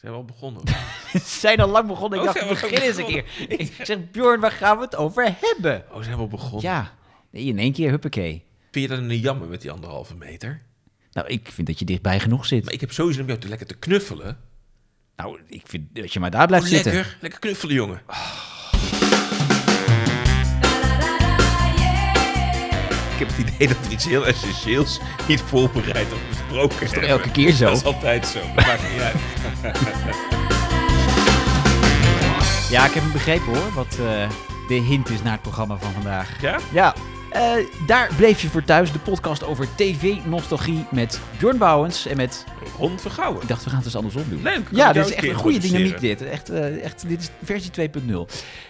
Zijn we al begonnen? We zijn al lang begonnen. Ik Oh, dacht, begin eens een keer. Ik zeg, Bjorn, waar gaan we het over hebben? Oh, zijn we al begonnen? Ja, nee, in één keer, huppakee. Vind je dat een jammer met die anderhalve meter? Nou, ik vind dat je dichtbij genoeg zit. Maar ik heb sowieso om jou te lekker te knuffelen. Nou, ik vind dat je maar daar blijft Oh, zitten. lekker, lekker knuffelen, jongen. Ik heb het idee dat er iets heel essentieels niet voorbereid of besproken is. toch elke keer zo? Dat is altijd zo. Dat maakt niet uit. Ja, ik heb hem begrepen hoor, wat eh, de hint is naar het programma van vandaag. Ja? Ja, eh, daar bleef je voor thuis. De podcast over tv-nostalgie met Bjorn Bouwens en met... Ron Vergouwen. Ik dacht, we gaan het dus andersom doen. Leuk. Ja, ik dit is echt een goede dynamiek dit. Echt, eh, echt, dit is versie 2.0.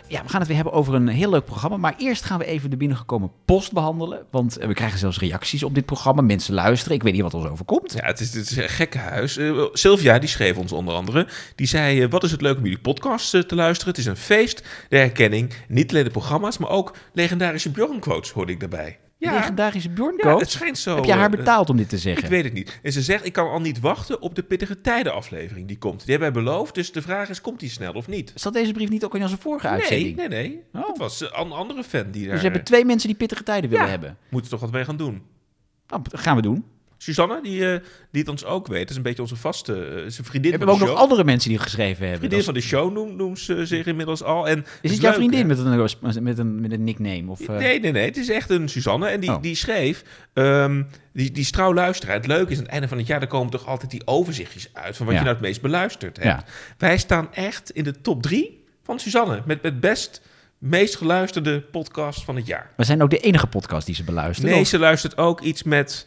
Ja, we gaan het weer hebben over een heel leuk programma. Maar eerst gaan we even de binnengekomen post behandelen. Want eh, we krijgen zelfs reacties op dit programma. Mensen luisteren. Ik weet niet wat ons overkomt. Ja, het is, een gekke huis. Eh, Sylvia, die schreef ons onder andere. Die zei, eh, wat is het leuk om jullie podcast te luisteren. Het is een feest, de herkenning. Niet alleen de programma's, maar ook legendarische Bjorn-quotes hoorde ik daarbij. Ja, Legendarische Bjorn ja, het schijnt zo. Heb je haar eh, betaald om dit te zeggen? Ik weet het niet. En ze zegt, ik kan al niet wachten op de pittige tijden aflevering die komt. Die hebben wij beloofd, dus de vraag is, komt die snel of niet? Zat deze brief niet ook in onze vorige Nee, uitzending? nee, nee. Oh. Het was een andere fan die daar... Dus we hebben twee mensen die pittige tijden willen Ja. hebben. Moeten toch wat mee gaan doen. Nou, dat gaan we doen. Suzanne, die, eh, die het ons ook weet, dat is een beetje onze vaste... eh, is een vriendin We hebben de ook nog andere mensen die geschreven hebben. Vriendin van de show noemt, noemt ze zich inmiddels al. En is het jouw leuk, vriendin hè? met een, met, een, met een nickname? Of, eh, Nee, nee, nee. Het is echt een Suzanne. En die, Oh. die schreef... ehm, die, die is trouw luisteraar. Het leuke is, aan het einde van het jaar... dan komen toch altijd die overzichtjes uit... van wat Ja. je nou het meest beluisterd hebt. Ja. Wij staan echt in de top drie van Suzanne. Met het best, meest geluisterde podcast van het jaar. We zijn ook de enige podcast die ze beluisteren. Nee, Of ze luistert ook iets met...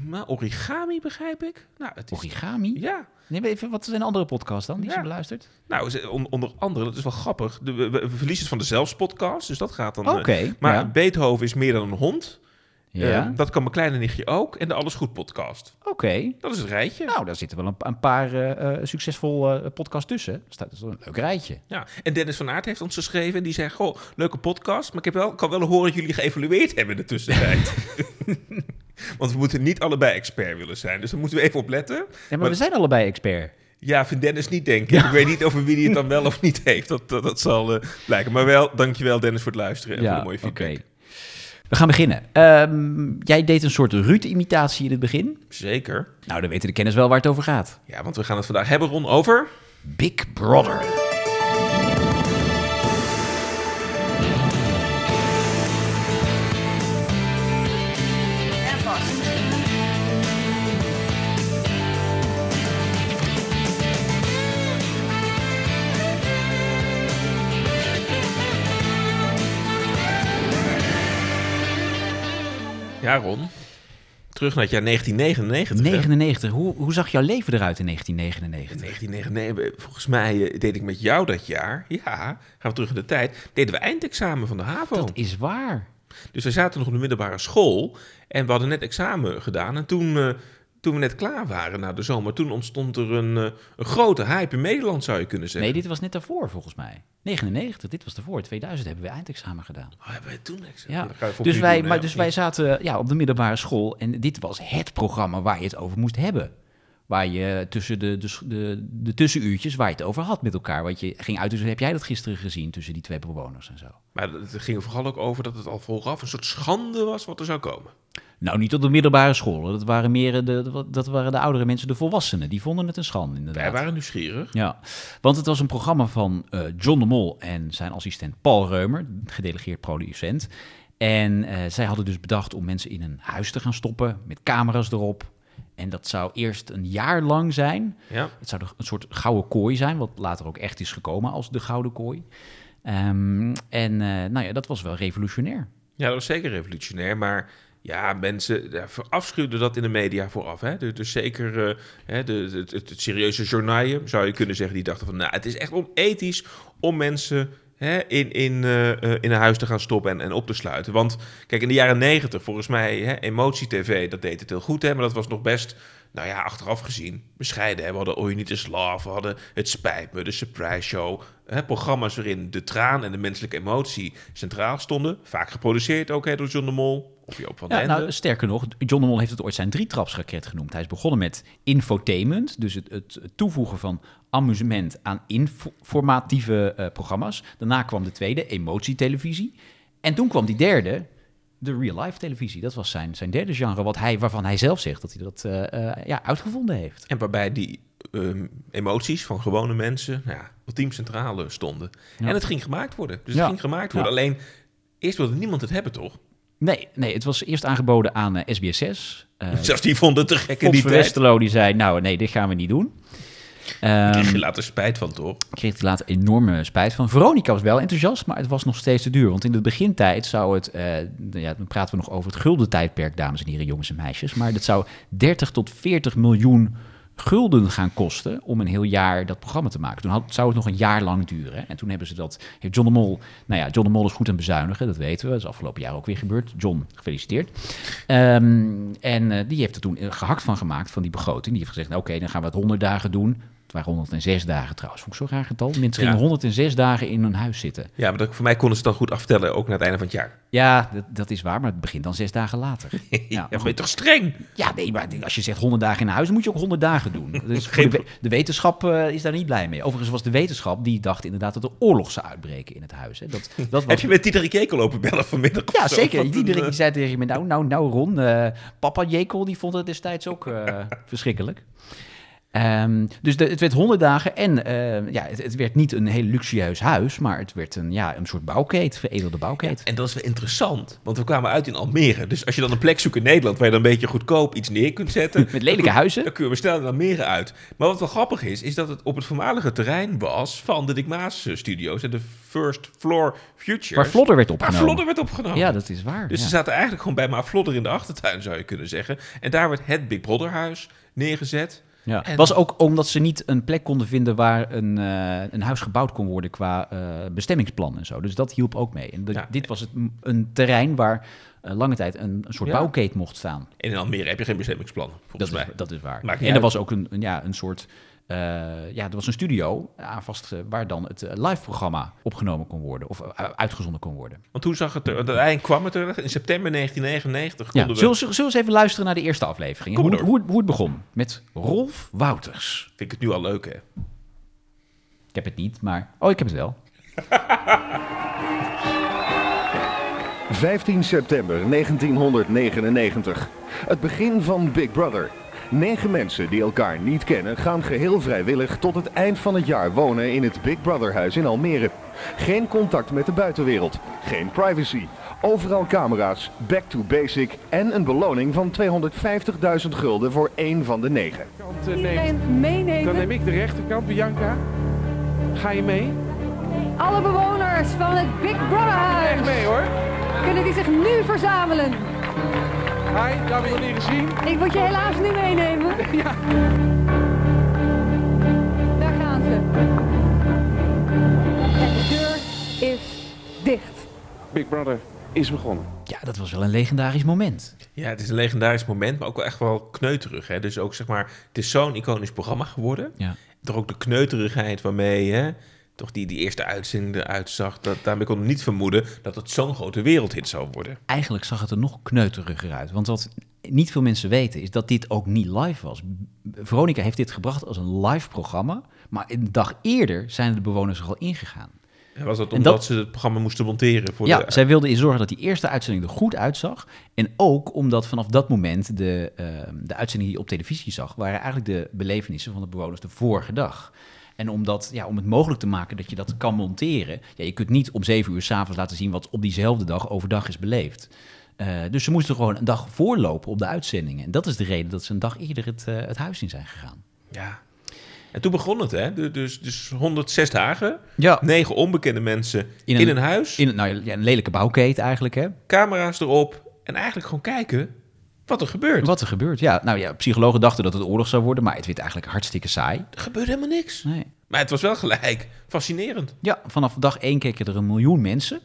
nou, origami, begrijp ik? Nou, het is... Origami? Ja, Nee, maar even, wat zijn de andere podcasts dan die Ja. ze beluistert? nou, onder andere, dat is wel grappig. De, we, we verliezen het van de Zelfs podcast, dus dat gaat dan... eh, Oké. maar ja. Beethoven is meer dan een hond. ja. Eh, dat kan mijn kleine nichtje ook. En de Alles Goed podcast. Oké. Dat is het rijtje. Nou, daar zitten wel een, een paar eh, succesvolle podcasts tussen. Dat staat dus een leuk rijtje. Ja. En Dennis van Aert heeft ons geschreven. En die zei, goh, leuke podcast. Maar ik heb wel, kan wel horen dat jullie geëvalueerd hebben in de tussentijd. Want we moeten niet allebei expert willen zijn. Dus daar moeten we even op letten. Ja, maar, Maar- we zijn allebei expert. Ja, vindt Dennis niet, denk ik. Ik weet niet over wie hij het dan wel of niet heeft. Dat, dat, dat zal eh, blijken. Maar wel, dankjewel Dennis voor het luisteren en voor de mooie feedback. oké. We gaan beginnen. Ehm, jij deed een soort Ruud-imitatie in het begin. Zeker. Nou, dan weten de kennis wel waar het over gaat. Ja, want we gaan het vandaag hebben, Ron, over... Big Brother. Ja, Ron. Terug naar het jaar 1999. hè? 99. Hoe, hoe zag jouw leven eruit in 1999? 1999, volgens mij eh, deed ik met jou dat jaar, ja, gaan we terug in de tijd, deden we eindexamen van de HAVO. Dat is waar. Dus we zaten nog op de middelbare school en we hadden net examen gedaan. En toen, eh, toen we net klaar waren na de zomer, toen ontstond er een, eh, een grote hype in Nederland, zou je kunnen zeggen. Nee, dit was net daarvoor volgens mij. 99, dit was daarvoor. 2000 hebben we eindexamen gedaan. Oh, hebben wij toen examen? Ja. Dus, wij, doen, maar, dus wij zaten ja, op de middelbare school en dit was het programma waar je het over moest hebben. Waar je tussen de, de, de, de tussenuurtjes, waar je het over had met elkaar. Want je ging uit, dus heb jij dat gisteren gezien tussen die twee bewoners en zo? Maar het ging vooral ook over dat het al vooraf een soort schande was wat er zou komen. Nou, niet op de middelbare school. Dat waren meer de, de- dat waren de oudere mensen, de volwassenen. Die vonden het een schande, inderdaad. Wij waren nieuwsgierig. Ja, want het was een programma van eh, John de Mol en zijn assistent Paul Reumer, gedelegeerd producent. En eh, zij hadden dus bedacht om mensen in een huis te gaan stoppen met camera's erop. En dat zou eerst een jaar lang zijn. Ja. Het zou een soort gouden kooi zijn, wat later ook echt is gekomen als de gouden kooi. Ehm, en eh, nou ja, dat was wel revolutionair. Ja, dat was zeker revolutionair, maar ja, mensen ja, verafschuwden dat in de media vooraf. Hè? Dus, zeker eh, hè, de, het, het, het serieuze journaaien, zou je kunnen zeggen, die dachten van, nou, het is echt onethisch om mensen hè, in, in, eh, eh, in een huis te gaan stoppen en, en op te sluiten. Want kijk, in de jaren negentig, volgens mij, hè, Emotie-TV, dat deed het heel goed, hè, maar dat was nog best... Nou ja, achteraf gezien, bescheiden. Hè? We hadden Oh You Need Is Love, we hadden Het Spijt Me, de Surprise Show. Hè? Programma's waarin de traan en de menselijke emotie centraal stonden. Vaak geproduceerd ook hè, door John de Mol. Of Joop van Ja, Ende. nou, sterker nog, John de Mol heeft het ooit zijn drietrapsraket genoemd. Hij is begonnen met infotainment, dus het, het toevoegen van amusement aan informatieve eh, programma's. Daarna kwam de tweede, emotietelevisie. En toen kwam die derde, de real-life televisie. Dat was zijn, zijn derde genre, wat hij, waarvan hij zelf zegt dat hij dat eh, eh, ja, uitgevonden heeft. En waarbij die ehm, emoties van gewone mensen nou ja, ultiem centrale stonden. Ja. En het ging gemaakt worden. Dus Ja. het ging gemaakt worden. Alleen, eerst wilde niemand het hebben, toch? Nee, nee, het was eerst aangeboden aan eh, SBS6. Eh Zelfs die vonden het te gek in die tijd. Westerlo die zei, nou nee, dit gaan we niet doen. Daar kreeg Ehm, je later spijt van, toch? kreeg hij later enorme spijt van. Veronica was wel enthousiast, maar het was nog steeds te duur. Want in de begintijd zou het, eh, ja, dan praten we nog over het gulden tijdperk, dames en heren, jongens en meisjes. Maar dat zou 30 tot 40 miljoen gulden gaan kosten om een heel jaar dat programma te maken. Toen zou het nog een jaar lang duren. En toen hebben ze dat, heeft John de Mol, nou ja, John de Mol is goed aan bezuinigen, dat weten we. Dat is afgelopen jaar ook weer gebeurd. John, gefeliciteerd. Ehm, en eh, die heeft er toen eh, gehakt van gemaakt, van die begroting. Die heeft gezegd, nou, oké, dan gaan we het 100 dagen doen. Het waren 106 dagen trouwens. Vond ik zo'n raar getal. Mensen Ja. gingen 106 dagen in hun huis zitten. Ja, maar dat, voor mij konden ze het dan goed aftellen, ook naar het einde van het jaar. Ja, dat, dat is waar, maar het begint dan zes dagen later. Ja, Ja, ben je toch streng? Ja, nee, maar als je zegt 100 dagen in huis, moet je ook 100 dagen doen. Dus Geen de, we- de wetenschap eh, is daar niet blij mee. Overigens was de wetenschap die dacht inderdaad dat er oorlog zou uitbreken in het huis. Hè. Dat, dat was Heb je met Diederik Jekel lopen bellen vanmiddag? Ja, zo? zeker. Diederik eh, die zei tegen me, nou, nou, nou Ron, eh, papa Jekel die vond het destijds ook eh, verschrikkelijk. Ehm, dus de, het werd 100 dagen en eh, ja, het, het werd niet een heel luxueus huis, maar het werd een, ja, een soort bouwkeet, veredelde bouwkeet. En dat is wel interessant, want we kwamen uit in Almere. Dus als je dan een plek zoekt in Nederland waar je dan een beetje goedkoop iets neer kunt zetten... Met lelijke huizen. Dan kunnen we snel in Almere uit. Maar wat wel grappig is, is dat het op het voormalige terrein was van de Dick Maas eh, Studios en de First Floor Futures. Waar Vlodder werd Waar opgenomen. Vlodder werd opgenomen. Ja, dat is waar. Dus ja. ze zaten eigenlijk gewoon bij Ma Vlodder in de achtertuin, zou je kunnen zeggen. En daar werd het Big Brother huis neergezet. Ja. En- was ook omdat ze niet een plek konden vinden waar een, eh, een huis gebouwd kon worden qua eh, bestemmingsplan en zo. Dus dat hielp ook mee. En de- Ja. dit was het, een terrein waar eh, lange tijd een, een soort Ja. bouwkeet mocht staan. En in Almere heb je geen bestemmingsplan, Dat is, dat is waar. En er was ook een, een, ja, een soort. Eh, ja, er was een studio aan vast, eh, waar dan het eh, live-programma opgenomen kon worden. Of eh, uitgezonden kon worden. Want toen zag het er, uiteindelijk kwam het er, in september 1999 Ja, we... zullen, we- zullen we eens even luisteren naar de eerste aflevering? Kom Hoe, hoe, hoe het begon. Met Rolf Wouters. Vind ik het nu al leuk, hè? Ik heb het niet, maar. Oh, ik heb het wel. 15 september 1999. Het begin van Big Brother. Negen mensen die elkaar niet kennen gaan geheel vrijwillig tot het eind van het jaar wonen in het Big Brother huis in Almere. Geen contact met de buitenwereld, geen privacy. Overal camera's, back to basic en een beloning van 250.000 gulden voor één van de negen. eh, Iedereen meenemen. dan neem ik de rechterkant, Bianca. Ga je mee? Alle bewoners van het Big Brother Echt huis mee hoor. kunnen die zich nu verzamelen. Hi, daar wil je leren zien. Ik moet je helaas nu meenemen. Ja. Daar gaan ze. En de deur is dicht. Big Brother is begonnen. Ja, dat was wel een legendarisch moment. Ja, het is een legendarisch moment, maar ook wel echt wel kneuterig. Hè? Dus ook zeg maar, het is zo'n iconisch programma geworden. Ja. Toch ook de kneuterigheid waarmee hè, toch die, die eerste uitzending eruit zag. Dat, daarmee kon ik niet vermoeden dat het zo'n grote wereldhit zou worden. Eigenlijk zag het er nog kneuteriger uit. Want wat niet veel mensen weten, is dat dit ook niet live was. Veronica heeft dit gebracht als een live programma. Maar een dag eerder zijn de bewoners er al ingegaan. En was dat omdat dat- ze het programma moesten monteren? Voor Ja, de, zij wilden zorgen dat die eerste uitzending er goed uitzag. En ook omdat vanaf dat moment de, eh, de uitzending die je op televisie zag... waren eigenlijk de belevenissen van de bewoners de vorige dag. En omdat, ja, om het mogelijk te maken dat je dat kan monteren... Ja, je kunt niet om zeven uur s'avonds laten zien wat op diezelfde dag overdag is beleefd. Eh, dus ze moesten gewoon een dag voorlopen op de uitzendingen. En dat is de reden dat ze een dag eerder het, eh, het huis in zijn gegaan. ja. En toen begon het, hè? Du- Dus, dus 106 dagen, Ja, negen onbekende mensen in In een, een- huis, in, nou, ja, een lelijke bouwkeet eigenlijk, hè? camera's erop en eigenlijk gewoon kijken wat er gebeurt. Wat er gebeurt. Ja, nou ja, psychologen dachten dat het oorlog zou worden, maar het werd eigenlijk hartstikke saai. Er gebeurde helemaal niks. Nee. Maar het was wel gelijk fascinerend. Ja, vanaf dag één keken er een miljoen mensen.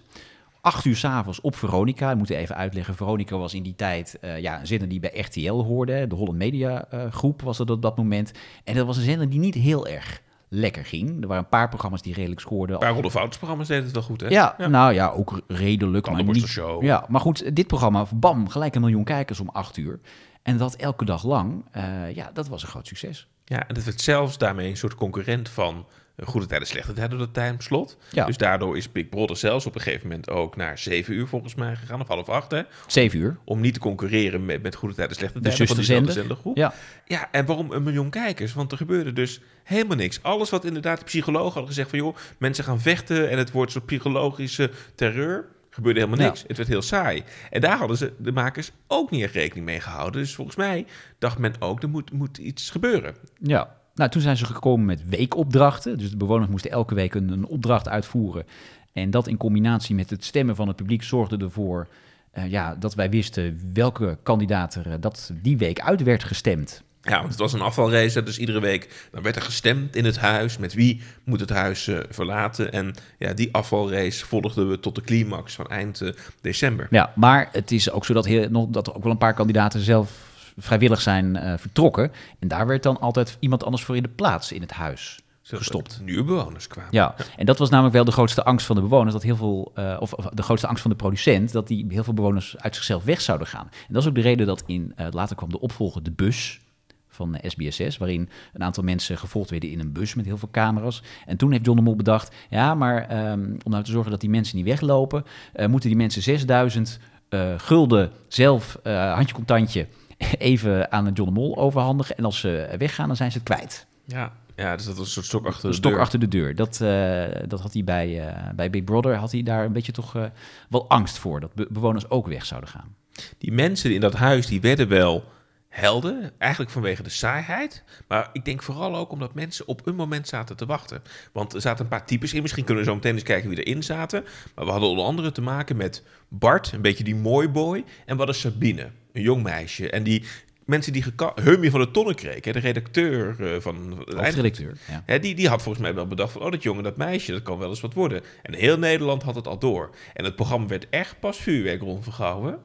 Acht uur s'avonds op Veronica. Ik moet even uitleggen. Veronica was in die tijd eh, ja, een zender die bij RTL hoorde. De Holland Media eh, Groep was dat op dat moment. En dat was een zender die niet heel erg lekker ging. Er waren een paar programma's die redelijk scoorden. Een paar Ronde Fouters-programma's deden het wel goed, hè? Ja, nou ja, ook redelijk. Maar, niet, Tandenborstelshow. ja, maar goed, dit programma, bam, gelijk een miljoen kijkers om acht uur. En dat elke dag lang, eh, ja, dat was een groot succes. Ja, en het werd zelfs daarmee een soort concurrent van Goede Tijden, Slechte Tijden, dat timeslot. Ja. Dus daardoor is Big Brother zelfs op een gegeven moment ook naar zeven uur volgens mij gegaan, of half acht, hè? Zeven uur. Om niet te concurreren met, met Goede Tijden, Slechte De Tijden van diezelfde zendergroep. Ja. Ja, en waarom een miljoen kijkers? Want er gebeurde dus helemaal niks. Alles wat inderdaad de psychologen hadden gezegd van... joh, mensen gaan vechten en het wordt zo'n psychologische terreur... gebeurde helemaal Ja. niks. Het werd heel saai. En daar hadden ze, de makers, ook niet echt rekening mee gehouden. Dus volgens mij dacht men ook, er moet, moet iets gebeuren. Ja. Nou, toen zijn ze gekomen met weekopdrachten. Dus de bewoners moesten elke week een, een opdracht uitvoeren. En dat in combinatie met het stemmen van het publiek zorgde ervoor eh, ja, dat wij wisten welke kandidaat er eh, dat die week uit werd gestemd. Ja, want het was een afvalrace, dus iedere week dan werd er gestemd in het huis. Met wie moet het huis eh, verlaten? En ja, die afvalrace volgden we tot de climax van eind december. Ja, maar het is ook zo dat, heel, nog, dat er ook wel een paar kandidaten zelf vrijwillig zijn eh, vertrokken. En daar werd dan altijd iemand anders voor in de plaats in het huis gestopt. Nieuwe bewoners kwamen. Ja, en dat was namelijk wel de grootste angst van de bewoners, dat heel veel, eh, of, of de grootste angst van de producent, dat die heel veel bewoners uit zichzelf weg zouden gaan. En dat is ook de reden dat in, eh, later kwam de opvolger De Bus van eh, SBSS, waarin een aantal mensen gevolgd werden in een bus met heel veel camera's. En toen heeft John de Mol bedacht, ja, maar ehm, om nou te zorgen dat die mensen niet weglopen, moeten die mensen 6000 eh, gulden zelf, handje contantje, even aan John de Mol overhandigen. En als ze weggaan, dan zijn ze het kwijt. Ja, ja dus dat was een soort stok achter de stok deur. achter de deur. Dat, eh, dat had hij bij, eh, bij Big Brother, had hij daar een beetje toch eh, wel angst voor. Dat be- bewoners ook weg zouden gaan. Die mensen in dat huis, die werden wel helden. Eigenlijk vanwege de saaiheid. Maar ik denk vooral ook omdat mensen op een moment zaten te wachten. Want er zaten een paar types in. Misschien kunnen we zo meteen eens kijken wie erin zaten. Maar we hadden onder andere te maken met Bart, een beetje die mooi boy. En we hadden Sabine, een jong meisje. En die mensen die Hummy van de Tonnekreek, hè, de redacteur eh, van... Hoofdredacteur. Ja. Hè, die, die had volgens mij wel bedacht van, oh, dat jongen, dat meisje, dat kan wel eens wat worden. En heel Nederland had het al door. En het programma werd echt pas vuurwerk rondvergouwen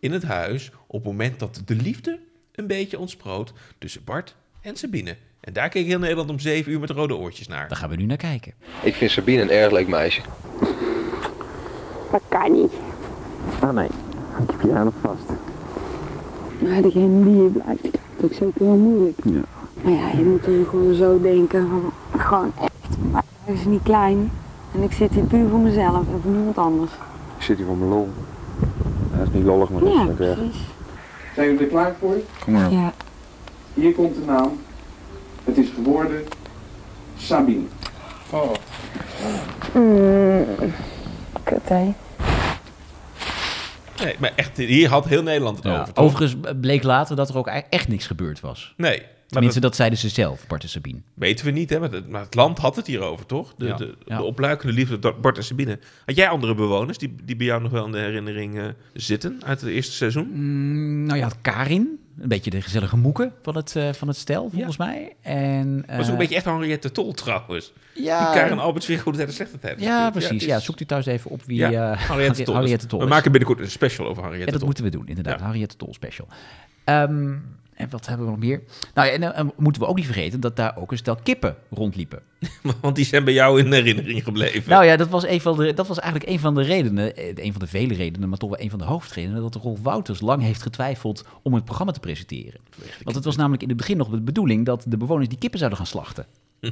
in het huis op het moment dat de liefde een beetje ontsproot tussen Bart en Sabine. En daar keek heel Nederland om zeven uur met rode oortjes naar. Daar gaan we nu naar kijken. Ik vind Sabine een erg leuk meisje. Dat kan niet. Ah nee, ik heb je nog vast. Maar degene die hier blijft, die krijgt het ook zeker wel moeilijk. Ja. Maar ja, je moet er gewoon zo denken van, gewoon echt, maar hij is niet klein. En ik zit hier puur voor mezelf en voor niemand anders. Ik zit hier voor mijn lol. Dat is niet lollig, maar dat is Ja, leuk weg. precies. Zijn jullie er klaar voor? Kom maar. Ja. Hier komt de naam. Het is geworden Sabine. Mm. Kut, hè. Nee, maar echt, hier had heel Nederland het Ja, over. toch? overigens bleek later dat er ook echt niks gebeurd was. Nee, Tenminste, dat dat zeiden ze zelf, Bart en Sabine. weten we niet, hè? Maar het, maar het land had het hierover, toch? De, Ja, de, ja. de opluikende liefde Bart en Sabine. Had jij andere bewoners die, die bij jou nog wel in de herinnering eh, zitten uit het eerste seizoen? Mm, nou ja, Karin. Een beetje de gezellige moeken van het, eh, van het stel, volgens mij. En, was ook een beetje echt Henriette Tol trouwens. Ja, die Karen Alberts weer tijd en slechte tijd. ja, het precies. is- Ja, zoekt u thuis even op wie Ja, eh, Henriette Tol. Henriette Tol We maken binnenkort een special over Henriette Ja, dat Tol. moeten we doen, inderdaad. Ja. Henriette Tol special. Ehm, en wat hebben we nog meer? Nou ja, en eh, moeten we ook niet vergeten dat daar ook een stel kippen rondliepen. Want die zijn bij jou in herinnering gebleven. Nou ja, dat was, een van de, dat was eigenlijk een van de redenen, eh, een van de vele redenen, maar toch wel een van de hoofdredenen, dat Rolf Wouters lang heeft getwijfeld om het programma te presenteren. Want het was namelijk in het begin nog de bedoeling dat de bewoners die kippen zouden gaan slachten.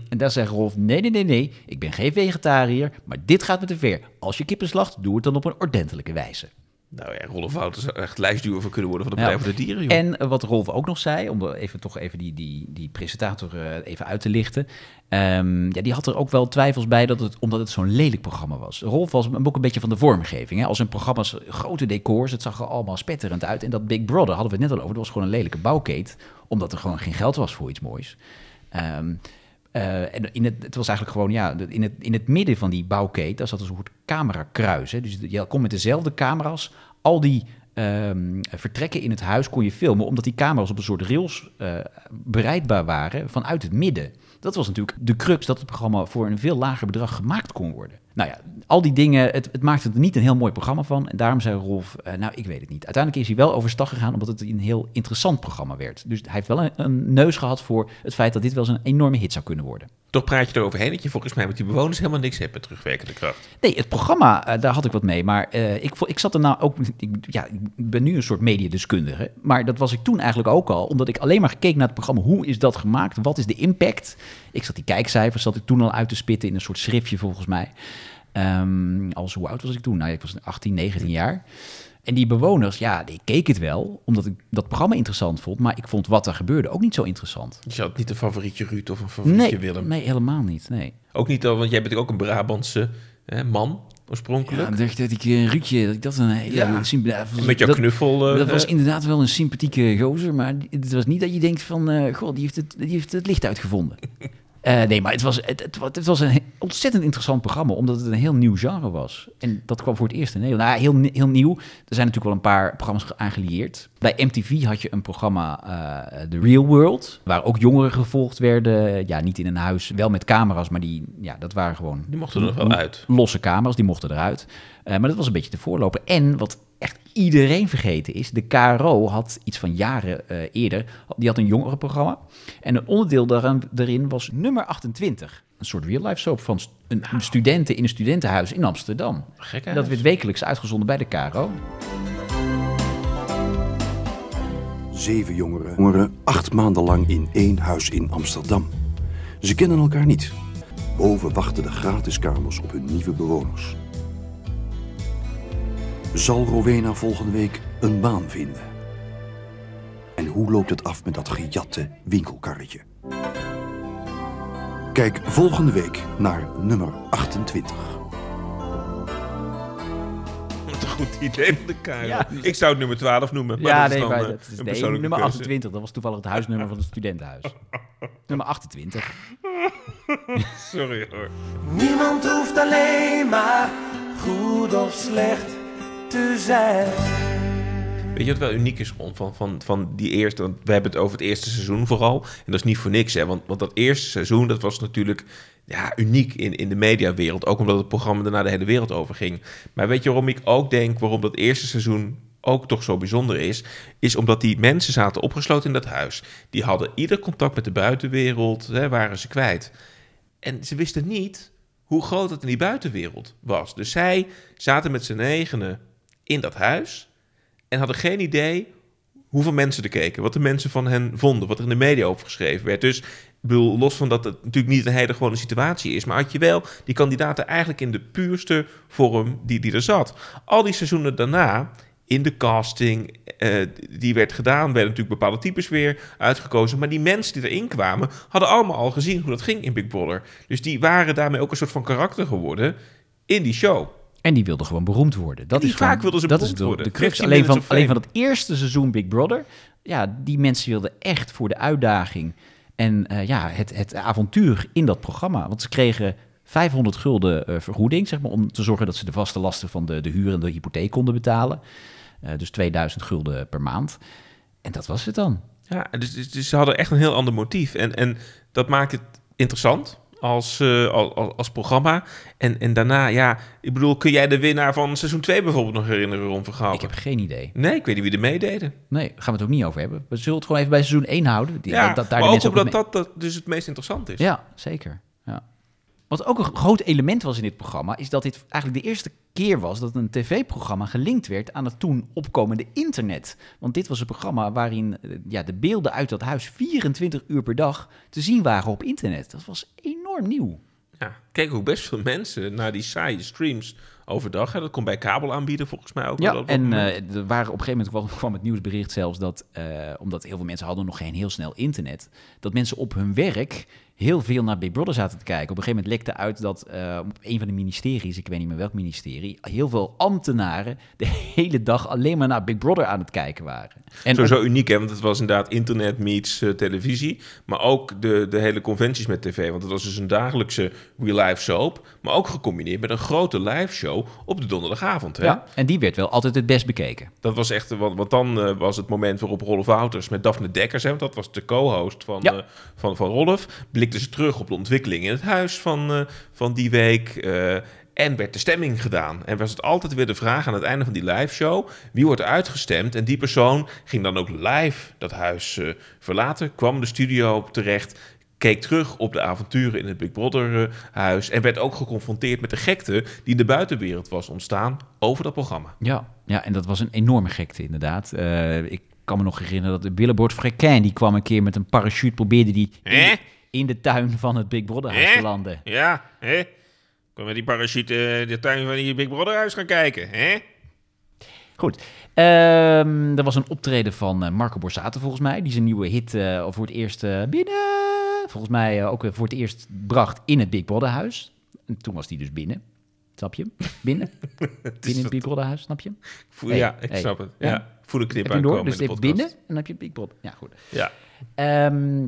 En daar zegt Rolf, nee, nee, nee, nee, ik ben geen vegetariër, maar dit gaat me te ver. Als je kippen slacht, doe het dan op een ordentelijke wijze. Nou ja, Rolf zou echt lijstduwer voor kunnen worden van de Ja. Partij voor de Dieren, joh. En eh, wat Rolf ook nog zei, om even toch even die, die, die presentator eh, even uit te lichten. ehm, ja, die had er ook wel twijfels bij dat het, omdat het zo'n lelijk programma was. Rolf was ook een beetje van de vormgeving. Hè? Als een programma's grote decors, het zag er allemaal spetterend uit. En dat Big Brother hadden we het net al over, dat was gewoon een lelijke bouwkeet, omdat er gewoon geen geld was voor iets moois. Ehm, eh, en in het, het was eigenlijk gewoon, ja, in het, in het midden van die bouwkeet, daar zat een soort camerakruis. Hè? Dus je kon met dezelfde camera's al die ehm, vertrekken in het huis kon je filmen, omdat die camera's op een soort rails eh, bereidbaar waren vanuit het midden. Dat was natuurlijk de crux dat het programma voor een veel lager bedrag gemaakt kon worden. Nou ja, al die dingen, het, het maakte er niet een heel mooi programma van. En daarom zei Rolf, eh, nou, ik weet het niet. Uiteindelijk is hij wel overstag gegaan, omdat het een heel interessant programma werd. Dus hij heeft wel een, een neus gehad voor het feit dat dit wel eens een enorme hit zou kunnen worden. Toch praat je eroverheen dat je volgens mij met die bewoners helemaal niks hebt met terugwerkende kracht. Nee, het programma, eh, daar had ik wat mee. Maar eh, ik, ik zat er nou ook... Ik, ja, ik ben nu een soort mediadeskundige. Maar dat was ik toen eigenlijk ook al. Omdat ik alleen maar gekeken naar het programma. Hoe is dat gemaakt? Wat is de impact? Ik zat die kijkcijfers zat ik toen al uit te spitten in een soort schriftje volgens mij. Ehm, als hoe oud was ik toen? Nou, ik was 18, 19 jaar. En die bewoners, ja, die keken het wel. Omdat ik dat programma interessant vond. Maar ik vond wat er gebeurde ook niet zo interessant. Dus je had niet een favorietje Ruud of een favorietje Nee, Willem. nee, helemaal niet. Nee. Ook niet al, want jij bent ook een Brabantse hè, man, Ja, oorspronkelijk. dan dacht dat ik eh, Ruudje, dat ik dat een hele Ja. ja, was- met jouw dat- knuffel. eh, dat was inderdaad wel een sympathieke gozer, maar het was niet dat je denkt van, eh goh, die heeft het, die heeft het licht uitgevonden. Eh, nee, maar het was, het, het, wa- het was een ontzettend interessant programma, omdat het een heel nieuw genre was. En dat kwam voor het eerst in Nederland. Nou, heel, heel nieuw. Er zijn natuurlijk wel een paar programma's ge- aangelieerd. Bij MTV had je een programma, eh The Real World, waar ook jongeren gevolgd werden. Ja, niet in een huis, wel met camera's, maar die, ja, dat waren gewoon Die mochten er nog wel uit. losse camera's, die mochten eruit. Eh, maar dat was een beetje de voorloper. En wat echt iedereen vergeten is, de KRO had iets van jaren eh, eerder, die had een jongerenprogramma. En een onderdeel daaraan, daarin was nummer 28. Een soort real-life soap van st- een, een studenten in een studentenhuis in Amsterdam. Gek, En dat werd wekelijks uitgezonden bij de KRO. Zeven jongeren jongeren acht maanden lang in één huis in Amsterdam. Ze kennen elkaar niet. Boven wachten de gratis kamers op hun nieuwe bewoners. Zal Rowena volgende week een baan vinden? En hoe loopt het af met dat gejatte winkelkarretje? Kijk volgende week naar nummer 28. Wat een goed idee van de. Ja. Ik zou het nummer 12 noemen. Maar ja, dat is nee, dan, maar eh, dat is een nee, persoonlijke nummer keuze. 28. Dat was toevallig het huisnummer van het studentenhuis. nummer 28. Sorry hoor. Niemand hoeft alleen maar goed of slecht zijn. Weet je wat wel uniek is van, van, van die eerste? Want we hebben het over het eerste seizoen vooral. En dat is niet voor niks, hè? Want, want dat eerste seizoen dat was natuurlijk ja, uniek in, in de mediawereld. Ook omdat het programma daarna de hele wereld over ging. Maar weet je waarom ik ook denk waarom dat eerste seizoen ook toch zo bijzonder is? Is omdat die mensen zaten opgesloten in dat huis. Die hadden ieder contact met de buitenwereld, hè, waren ze kwijt. En ze wisten niet hoe groot het in die buitenwereld was. Dus zij zaten met z'n negenen in dat huis en hadden geen idee hoeveel mensen er keken, wat de mensen van hen vonden, wat er in de media over geschreven werd. Dus ik los van dat het natuurlijk niet een hele gewone situatie is, maar had je wel die kandidaten eigenlijk in de puurste vorm die, die er zat. Al die seizoenen daarna, in de casting eh, die werd gedaan, werden natuurlijk bepaalde types weer uitgekozen. Maar die mensen die erin kwamen, hadden allemaal al gezien hoe dat ging in Big Brother. Dus die waren daarmee ook een soort van karakter geworden in die show. En die wilden gewoon beroemd worden. Dat die is vaak wilden ze dat beroemd is de, worden. de crux. 15 Alleen van, alleen van het eerste seizoen Big Brother. Ja, die mensen wilden echt voor de uitdaging. En eh, ja, het, het avontuur in dat programma. Want ze kregen 500 gulden eh, vergoeding, zeg maar, om te zorgen dat ze de vaste lasten van de, de huur en de hypotheek konden betalen. Eh, dus 2000 gulden per maand. En dat was het dan. Ja, dus, dus, dus ze hadden echt een heel ander motief. En, en dat maakt het interessant als, eh, als, als, programma. En, en daarna, ja, ik bedoel, kun jij de winnaar van seizoen 2 bijvoorbeeld nog herinneren, Ron Vergaal? Ik heb geen idee. Nee, ik weet niet wie er meededen. Nee, daar gaan we het ook niet over hebben. We zullen het gewoon even bij seizoen 1 houden. Die, Ja, dat, daar maar ook omdat mee- dat, dat dus het meest interessant is. Ja, zeker. Ja. Wat ook een groot element was in dit programma, is dat dit eigenlijk de eerste keer was dat een tv-programma gelinkt werd aan het toen opkomende internet. Want dit was een programma waarin eh, ja, de beelden uit dat huis 24 uur per dag te zien waren op internet. Dat was enorm nieuw. Ja, kijk ook best veel mensen naar die saaie streams overdag. Hè. Dat komt bij kabelaanbieder volgens mij ook. Ja, dat en eh, er waren op een gegeven moment kwam, kwam het nieuwsbericht zelfs dat, eh, omdat heel veel mensen hadden nog geen heel snel internet, dat mensen op hun werk heel veel naar Big Brother zaten te kijken. Op een gegeven moment lekte uit dat eh, op een van de ministeries, ik weet niet meer welk ministerie, heel veel ambtenaren de hele dag alleen maar naar Big Brother aan het kijken waren. En Sowieso uniek, hè? want het was inderdaad internet meets eh, televisie. Maar ook de, de hele conventies met tv. Want het was dus een dagelijkse real-life soap. Maar ook gecombineerd met een grote live show op de donderdagavond. Hè? ja, en die werd wel altijd het best bekeken. Dat was echt, want, want dan eh, was het moment waarop Rolf Wouters met Daphne Dekkers, hè, want dat was de co-host van, Ja. eh, van, van Rolf, ze terug op de ontwikkeling in het huis van, eh, van die week. eh, en werd de stemming gedaan. En was het altijd weer de vraag aan het einde van die live show: wie wordt uitgestemd? En die persoon ging dan ook live dat huis eh, verlaten, kwam de studio terecht. keek terug op de avonturen in het Big Brother eh, huis en werd ook geconfronteerd met de gekte die in de buitenwereld was ontstaan over dat programma. Ja, ja, en dat was een enorme gekte inderdaad. Eh, ik kan me nog herinneren dat de Billboard Frequin, die kwam een keer met een parachute, probeerde die Hè? In de tuin van het Big Brother huis te landen. Ja, hè? Kunnen we die parachute eh, de tuin van die Big Brother huis gaan kijken, hè? Goed. Ehm, er was een optreden van eh, Marco Borsato volgens mij, die zijn nieuwe hit eh, voor het eerst eh, binnen, volgens mij eh, ook voor het eerst bracht in het Big Brother huis. En toen was die dus binnen. Snap je? Binnen. binnen het Big Brother huis, snap je? hem? Voel, Hey, ja, ik hey. snap het. Ja? Ja, voel de knip hem door? aankomen Dus in de podcast. binnen en dan heb je Big Brother. Ja, goed. Ja. Ehm,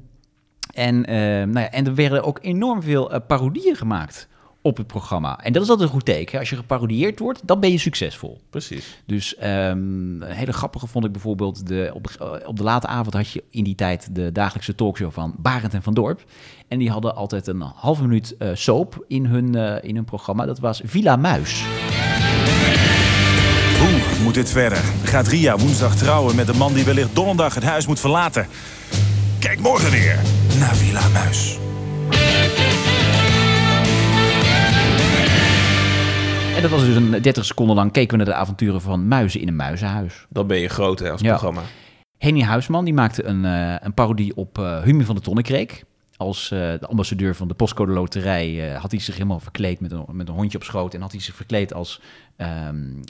en, ehm, nou ja, en er werden ook enorm veel eh, parodieën gemaakt op het programma. En dat is altijd een goed teken. Als je geparodieerd wordt, dan ben je succesvol. Precies. Dus ehm, een hele grappige vond ik bijvoorbeeld... De, op, eh, op de late avond had je in die tijd de dagelijkse talkshow van Barend en Van Dorp. En die hadden altijd een halve minuut eh, soap in hun, eh, in hun programma. Dat was Villa Muis. Hoe moet dit verder? Gaat Ria woensdag trouwen met de man die wellicht donderdag het huis moet verlaten? Kijk morgen weer naar Villa Muis. En dat was dus een 30 seconden lang keken we naar de avonturen van muizen in een muizenhuis. Dan ben je groot hè, als Ja. programma. Henny Huisman die maakte een, eh, een parodie op eh Humi van de Tonnekreek. Als eh, de ambassadeur van de postcode loterij eh, had hij zich helemaal verkleed met een, met een hondje op schoot. En had hij zich verkleed als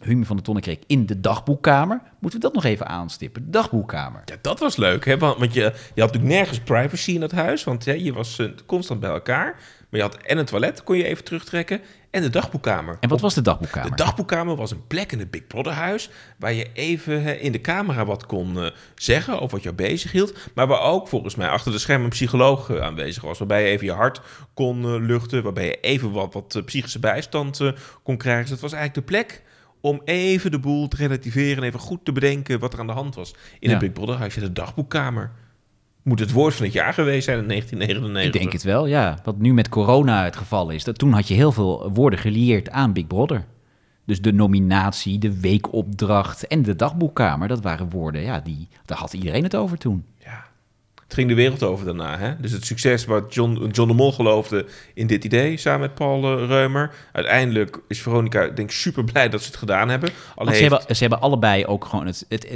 Humi van de Tonnekreek in de dagboekkamer. Moeten we dat nog even aanstippen? De dagboekkamer. Ja, dat was leuk, hè? Want, want je, je had natuurlijk nergens privacy in dat huis, want hè, je was eh, constant bij elkaar. Maar je had en een toilet, kon je even terugtrekken, en de dagboekkamer. En wat was de dagboekkamer? De dagboekkamer was een plek in het Big Brother huis waar je even in de camera wat kon eh, zeggen over wat jou bezig hield. Maar waar ook volgens mij achter de schermen een psycholoog eh, aanwezig was. Waarbij je even je hart kon eh, luchten, waarbij je even wat, wat psychische bijstand kon krijgen. Dus dat was eigenlijk de plek om even de boel te relativeren en even goed te bedenken wat er aan de hand was. In Ja. het Big Brother huisje, de dagboekkamer. Moet het woord van het jaar geweest zijn in 1999. Ik denk het wel, ja. Wat nu met corona het geval is. Dat toen had je heel veel woorden gelieerd aan Big Brother. Dus de nominatie, de weekopdracht en de dagboekkamer. Dat waren woorden, ja, die, daar had iedereen het over toen. Het ging de wereld over daarna. Hè? Dus het succes wat John, John de Mol geloofde in dit idee, samen met Paul eh, Reumer. Uiteindelijk is Veronica, denk ik, super blij dat ze het gedaan hebben. Al Want ze, heeft- hebben, ze hebben allebei ook gewoon het, het,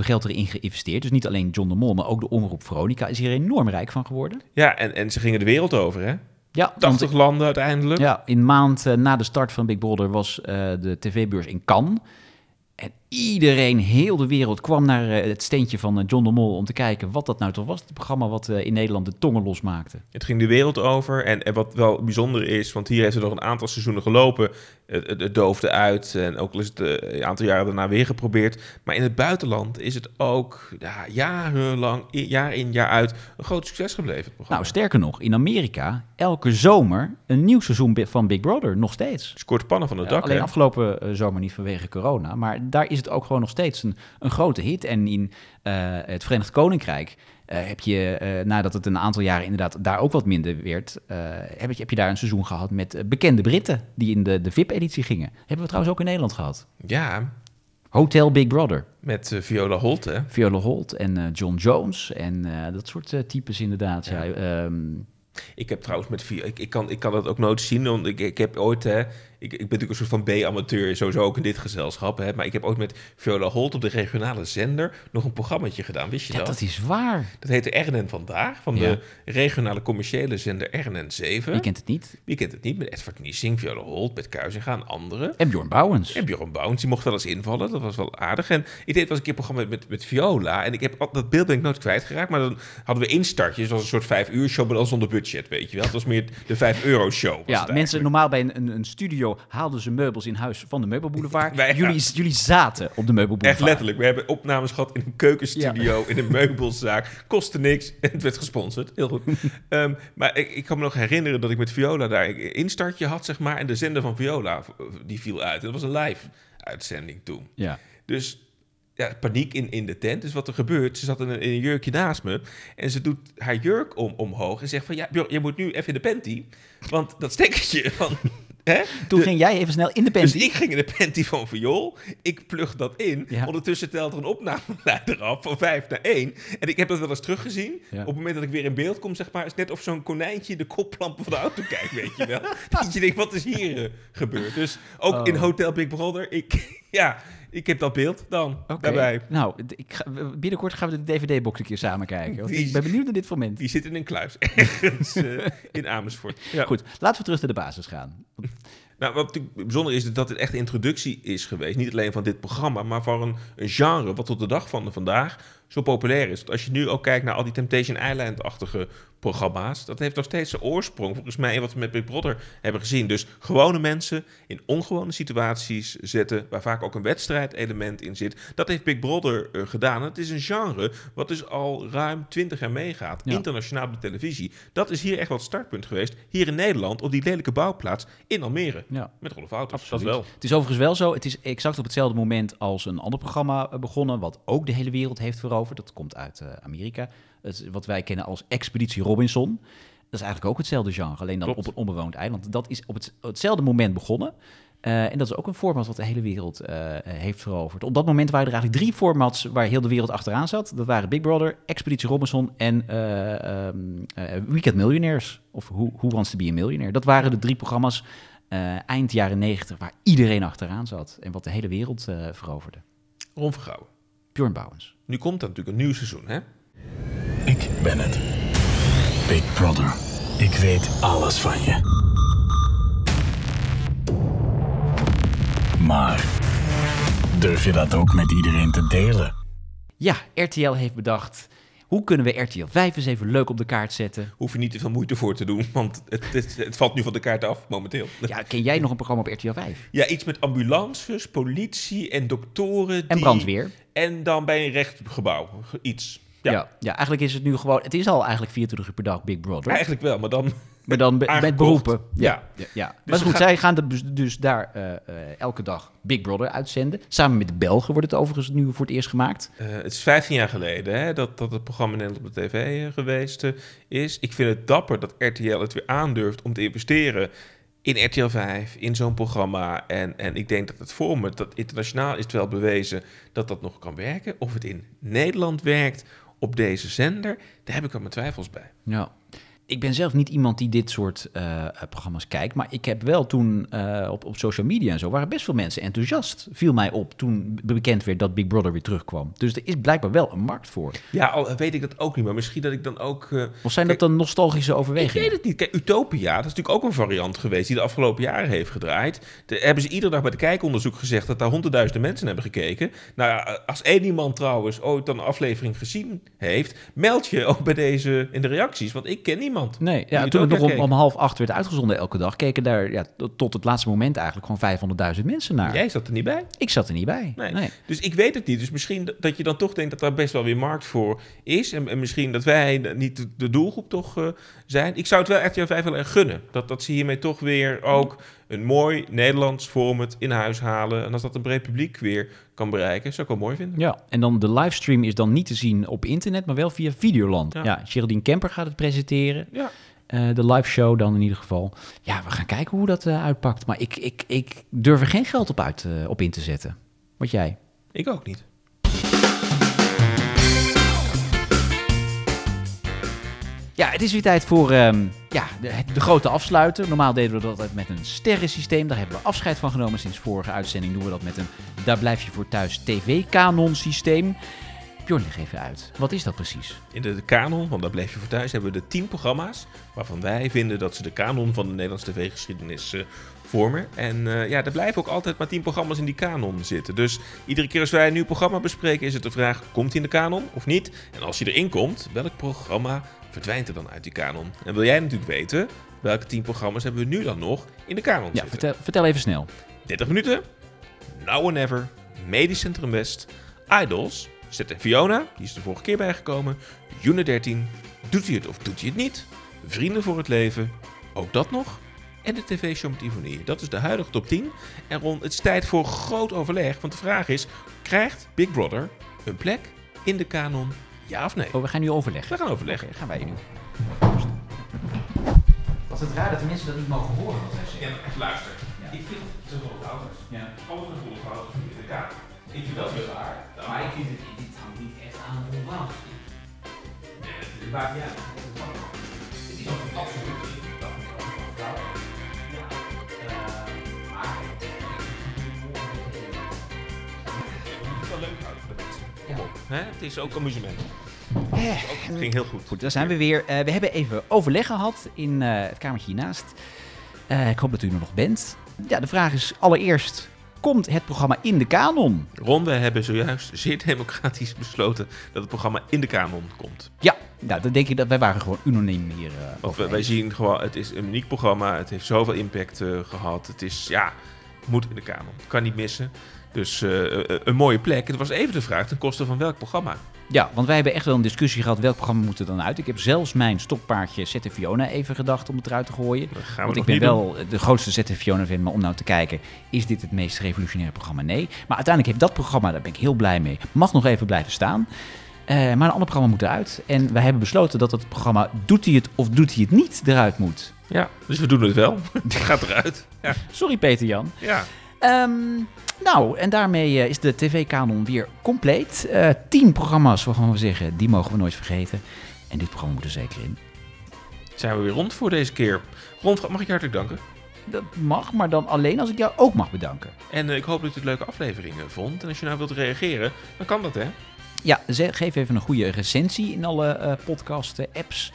geld erin geïnvesteerd. Dus niet alleen John de Mol, maar ook de omroep Veronica is hier enorm rijk van geworden. Ja, en, en ze gingen de wereld over, hè? Ja, 80 want- landen uiteindelijk. Ja, in maand eh, na de start van Big Brother was eh, de tv-beurs in Cannes. En iedereen, heel de wereld, kwam naar eh, het steentje van eh, John de Mol om te kijken wat dat nou toch was. Het programma wat eh, in Nederland de tongen losmaakte. Het ging de wereld over. En, en wat wel bijzonder is, want hier heeft het nog een aantal seizoenen gelopen. Het, het, het doofde uit. En ook al is het een aantal jaren daarna weer geprobeerd. Maar in het buitenland is het ook ja, jarenlang, jaar in jaar uit, een groot succes gebleven. Het programma. Nou, sterker nog, in Amerika elke zomer een nieuw seizoen van Big Brother, nog steeds. Scoort pannen van het dak. alleen hè? afgelopen zomer niet vanwege corona. Maar daar is het ook gewoon nog steeds een, een grote hit. En in eh, het Verenigd Koninkrijk eh, heb je, eh, nadat het een aantal jaren inderdaad daar ook wat minder werd, heb, je, heb je daar een seizoen gehad met bekende Britten die in de, de VIP-editie gingen. Hebben we trouwens ook in Nederland gehad. Ja, Hotel Big Brother. met Viola Holt, hè? Viola Holt en John Jones en dat soort types inderdaad. Ja. ehm, Ik heb trouwens met Viola... Ik, ik, kan, ik kan dat ook nooit zien, want ik, ik heb ooit... Hè, ik, ik ben natuurlijk een soort van B-amateur, sowieso ook in dit gezelschap. Hè, maar ik heb ooit met Viola Holt op de regionale zender nog een programmaatje gedaan. Wist je ja, dat? dat is waar. Dat heette RNN Vandaag, van Ja. de regionale commerciële zender RNN7. Je kent het niet. Wie kent het niet? Met Edvard Niesing, Viola Holt, met Kuizinga en anderen. En Bjorn Bouwens. En Bjorn Bouwens, die mocht wel eens invallen. Dat was wel aardig. En ik deed eens een keer een programma met, met Viola. En ik heb, dat beeld ben ik nooit kwijtgeraakt. Maar dan hadden we instartjes. Het was een soort vijf uur show, maar dan zonder budget, weet je wel. Het was meer de vijf euro show. was Ja, mensen normaal bij een, een, een haalden ze meubels in huis van de Meubelboulevard. Wij- jullie, jullie zaten op de Meubelboulevard. Echt letterlijk. We hebben opnames gehad in een keukenstudio, in een meubelzaak. Kostte niks en het werd gesponsord. Heel goed. Ehm, maar ik, ik kan me nog herinneren dat ik met Viola daar een instartje had, zeg maar. En de zender van Viola, die viel uit. Dat was een live uitzending toen. Ja. Dus ja, paniek in, in de tent. Dus wat er gebeurt, ze zat in een, in een jurkje naast me. En ze doet haar jurk om, omhoog en zegt van... Ja, je moet nu even in de panty. Want dat stekkertje van Hè? Toen De- ging jij even snel in de Dus panty. ik ging in de panty van Viool. Ik plug dat in. Ja. Ondertussen telt er een opnameleider af van 5 naar 1. En ik heb dat wel eens teruggezien. Ja. Op het moment dat ik weer in beeld kom, zeg maar, is net of zo'n konijntje de koplampen van de auto kijkt, weet je wel. dat je denkt, wat is hier eh, gebeurd? Dus ook Oh. in Hotel Big Brother, ik, ja, ik heb dat beeld dan Oké. daarbij. Nou, ik ga, binnenkort gaan we de DVD-box een keer samen kijken. Want Die- ik ben benieuwd naar dit moment. Die zit in een kluis ergens eh, in Amersfoort. Ja. Goed, laten we terug naar de basis gaan. Nou, wat natuurlijk bijzonder is, is dat het echt een introductie is geweest. Niet alleen van dit programma, maar van een, een genre wat tot de dag van vandaag zo populair is. Want als je nu ook kijkt naar al die Temptation Island-achtige programma's, dat heeft nog steeds zijn oorsprong, volgens mij, in wat we met Big Brother hebben gezien. Dus gewone mensen in ongewone situaties zetten, waar vaak ook een wedstrijdelement in zit. Dat heeft Big Brother eh, gedaan. Het is een genre wat dus al ruim 20 jaar meegaat, Ja. internationaal op de televisie. Dat is hier echt wel het startpunt geweest, hier in Nederland, op die lelijke bouwplaats in Almere. Ja. Met Rolf Wouters, Absoluut. dat wel. Het is overigens wel zo, het is exact op hetzelfde moment als een ander programma eh, begonnen, wat ook de hele wereld heeft veroverd. Dat komt uit eh, Amerika. Is wat wij kennen als Expeditie Robinson. Dat is eigenlijk ook hetzelfde genre, alleen dan Klopt. op een onbewoond eiland. Dat is op het, hetzelfde moment begonnen. Eh, en dat is ook een format wat de hele wereld eh, heeft veroverd. Op dat moment waren er eigenlijk drie formats waar heel de wereld achteraan zat. Dat waren Big Brother, Expeditie Robinson en eh, ehm, eh, Weekend Millionaires. Of Who, Who Wants to be a Millionaire. Dat waren de drie programma's eind jaren negentig waar iedereen achteraan zat. En wat de hele wereld veroverde. Ron Vergouwen. Bjorn Bouwens. Nu komt er natuurlijk een nieuw seizoen, hè? Ik ben het. Big Brother. Ik weet alles van je. Maar durf je dat ook met iedereen te delen? Ja, RTL heeft bedacht... Hoe kunnen we RTL 5 eens even leuk op de kaart zetten? Hoef je niet te veel moeite voor te doen, want het, het, het valt nu van de kaart af, momenteel. Ja, ken jij nog een programma op RTL 5? Ja, iets met ambulances, politie en doktoren. En die- brandweer. En dan bij een rechtsgebouw, ge- iets. Ja, Ja. ja, eigenlijk is het nu gewoon... Het is al eigenlijk 24 uur per dag Big Brother. eigenlijk wel, maar dan... Maar dan be- met beroepen. Ja. ja, ja. Dus maar goed, zij gaan dus, dus daar eh, eh, elke dag Big Brother uitzenden. Samen met de Belgen wordt het overigens nu voor het eerst gemaakt. Eh, het is 15 jaar geleden hè, dat, dat het programma Nederland op de tv geweest is. Ik vind het dapper dat RTL het weer aandurft om te investeren in RTL 5, in zo'n programma. En, en ik denk dat het format, dat internationaal is het wel bewezen dat dat nog kan werken. Of het in Nederland werkt op deze zender, daar heb ik wel mijn twijfels bij. Ja. Ik ben zelf niet iemand die dit soort eh, eh, programma's kijkt. Maar ik heb wel toen eh, op, op social media en zo... waren best veel mensen enthousiast, viel mij op... toen be- bekend werd dat Big Brother weer terugkwam. Dus er is blijkbaar wel een markt voor. Ja, al weet ik dat ook niet, maar misschien dat ik dan ook... Of zijn dat dan nostalgische Ik overwegingen? weet het niet. Kijk, Utopia, dat is natuurlijk ook een variant geweest die de afgelopen jaren heeft gedraaid. Daar hebben ze iedere dag bij de kijkonderzoek gezegd dat daar honderdduizenden mensen hebben gekeken. Nou als één iemand trouwens ooit dan een aflevering gezien heeft, meld je ook bij deze in de reacties, want ik ken niemand. Nee, ja, toen het nog om, om half acht werd uitgezonden elke dag... keken daar ja, tot- het laatste moment eigenlijk gewoon 500.000 mensen naar. Jij zat er niet bij. Ik zat er niet bij. Nee. Nee. Dus ik weet het niet. Dus misschien dat je dan toch denkt dat daar best wel weer markt voor is. En, en misschien dat wij niet de- doelgroep toch eh, zijn. Ik zou het wel RTL 5 wel erg gunnen. Dat, dat ze hiermee toch weer ook een mooi Nederlands format in huis halen. En als dat een breed publiek weer kan bereiken, zou ik wel mooi vinden. Ja, en dan de livestream is dan niet te zien op internet, maar wel via Videoland. Ja. Ja, Geraldine Kemper gaat het presenteren. Ja. Eh, de live show dan in ieder geval. Ja, we gaan kijken hoe dat eh, uitpakt. Maar ik, ik, ik durf er geen geld op, uit, eh, op in te zetten. Wat jij? Ik ook niet. Ja, het is weer tijd voor ehm, ja, de, de grote afsluiter. Normaal deden we dat altijd met een sterrensysteem. Daar hebben we afscheid van genomen. Sinds vorige uitzending doen we dat met een Daar blijf je voor thuis TV-kanon systeem. Bjorn, leg even uit. Wat is dat precies? In de, de kanon, want daar bleef je voor thuis, hebben we de tien programma's waarvan wij vinden dat ze de kanon van de Nederlandse tv-geschiedenis eh, vormen. En eh, ja, er blijven ook altijd maar tien programma's in die kanon zitten. Dus iedere keer als wij een nieuw programma bespreken, is het de vraag: komt hij in de kanon of niet? En als hij erin komt, welk programma verdwijnt er dan uit die kanon? En wil jij natuurlijk weten, welke tien programma's hebben we nu dan nog in de kanon Ja, zitten? vertel, vertel even snel. 30 minuten, Now or Never, Medisch Centrum West, Idols, Zet en Fiona, die is de vorige keer bijgekomen, June 13, Doet hij het of doet hij het niet, Vrienden voor het Leven, ook dat nog, en de tv-show met Ivonie. Dat is de huidige top 10. En Ron, het is tijd voor groot overleg, want de vraag is, krijgt Big Brother een plek in de kanon, ja of nee? Oh, we gaan nu overleggen. We gaan overleggen. Gaan wij nu. altijd raar dat de mensen dat niet mogen horen wat wij Ja, zeggen. maar echt luister. Ik vind het te veel ouders. Ja. Alles met goede ouders in de kamer. Ik vind dat wel waar. Maar ik vind het, dit hangt niet echt aan een volwassen. Het maakt niet uit. Het is ook absoluut Hè? Het is ook amusement. Eh, Het ging heel goed. Goed, daar zijn we weer. Eh, we hebben even overleg gehad in eh, het kamertje hiernaast. Ik hoop dat u er nog bent. Ja, de vraag is allereerst, komt het programma in de kanon? Ron, we hebben zojuist zeer democratisch besloten dat het programma in de kanon komt. Ja, nou, dan denk ik dat wij waren gewoon unaniem hier. Want wij eens. zien gewoon, het is een uniek programma. Het heeft zoveel impact eh, gehad. Het is, ja, moet in de kanon. Kan niet missen. Dus eh, eh, een mooie plek. Het was even de vraag ten koste van welk programma. Ja, want wij hebben echt wel een discussie gehad welk programma moet er dan uit. Ik heb zelfs mijn stokpaardje Zette Fiona even gedacht om het eruit te gooien. Dat gaan we Want ik ben doen. wel de grootste Zette Fiona fan, maar om nou te kijken, is dit het meest revolutionaire programma? Nee. Maar uiteindelijk heeft dat programma, daar ben ik heel blij mee, mag nog even blijven staan. Eh, maar een ander programma moet eruit. En wij hebben besloten dat het programma Doet hij het of doet hij het niet eruit moet. Ja, dus we doen het wel. Het gaat eruit. Ja. Sorry Peter Jan. ja. Ehm, nou, en daarmee eh, is de tv-kanon weer compleet. Eh tien programma's waarvan we zeggen, die mogen we nooit vergeten. En dit programma moet er zeker in. Zijn we weer rond voor deze keer. Ron, mag ik je hartelijk danken. Dat mag, maar dan alleen als ik jou ook mag bedanken. En eh, ik hoop dat je het leuke aflevering eh, vond. En als je nou wilt reageren, dan kan dat hè. Ja, geef even een goede recensie in alle podcast-apps.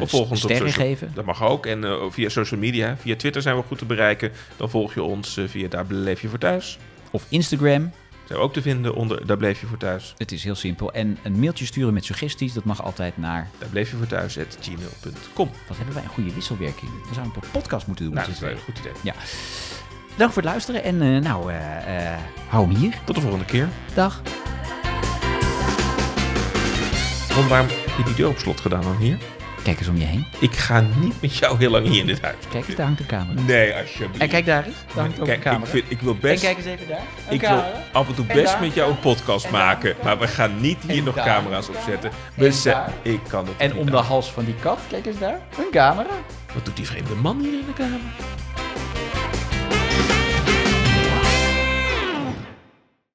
Of volg ons op social- geven. Dat mag ook. En eh, via social media. Via Twitter zijn we goed te bereiken. Dan volg je ons eh, via Daar Bleef Je Voor Thuis. Of Instagram. Zijn we ook te vinden onder Daar Bleef Je Voor Thuis. Het is heel simpel. En een mailtje sturen met suggesties, dat mag altijd naar... Daar Bleef Je Voor Thuis, gmail.com. Wat hebben wij een goede wisselwerking. We zouden een podcast moeten doen. Nou, dat is wel een goed idee. Ja. Dank voor het luisteren en eh, nou, eh, eh, hou hem hier. Tot de volgende keer. Dag. Ron, waarom heb je die deur op slot gedaan dan hier? Kijk eens om je heen. Ik ga niet met jou heel lang hier in dit huis. Kijk eens, daar hangt de camera. Nee, alsjeblieft. En kijk daar eens. Daar hangt ook Kijk, een camera. ik, vind, ik wil En best... kijk eens even daar. Een Ik wil af en toe En best met jou een podcast En maken, maar we gaan niet hier En nog daar. camera's op zetten. En We ze- daar. ik kan het En om de hals van die kat, kijk eens daar. Een camera. Wat doet die vreemde man hier in de kamer?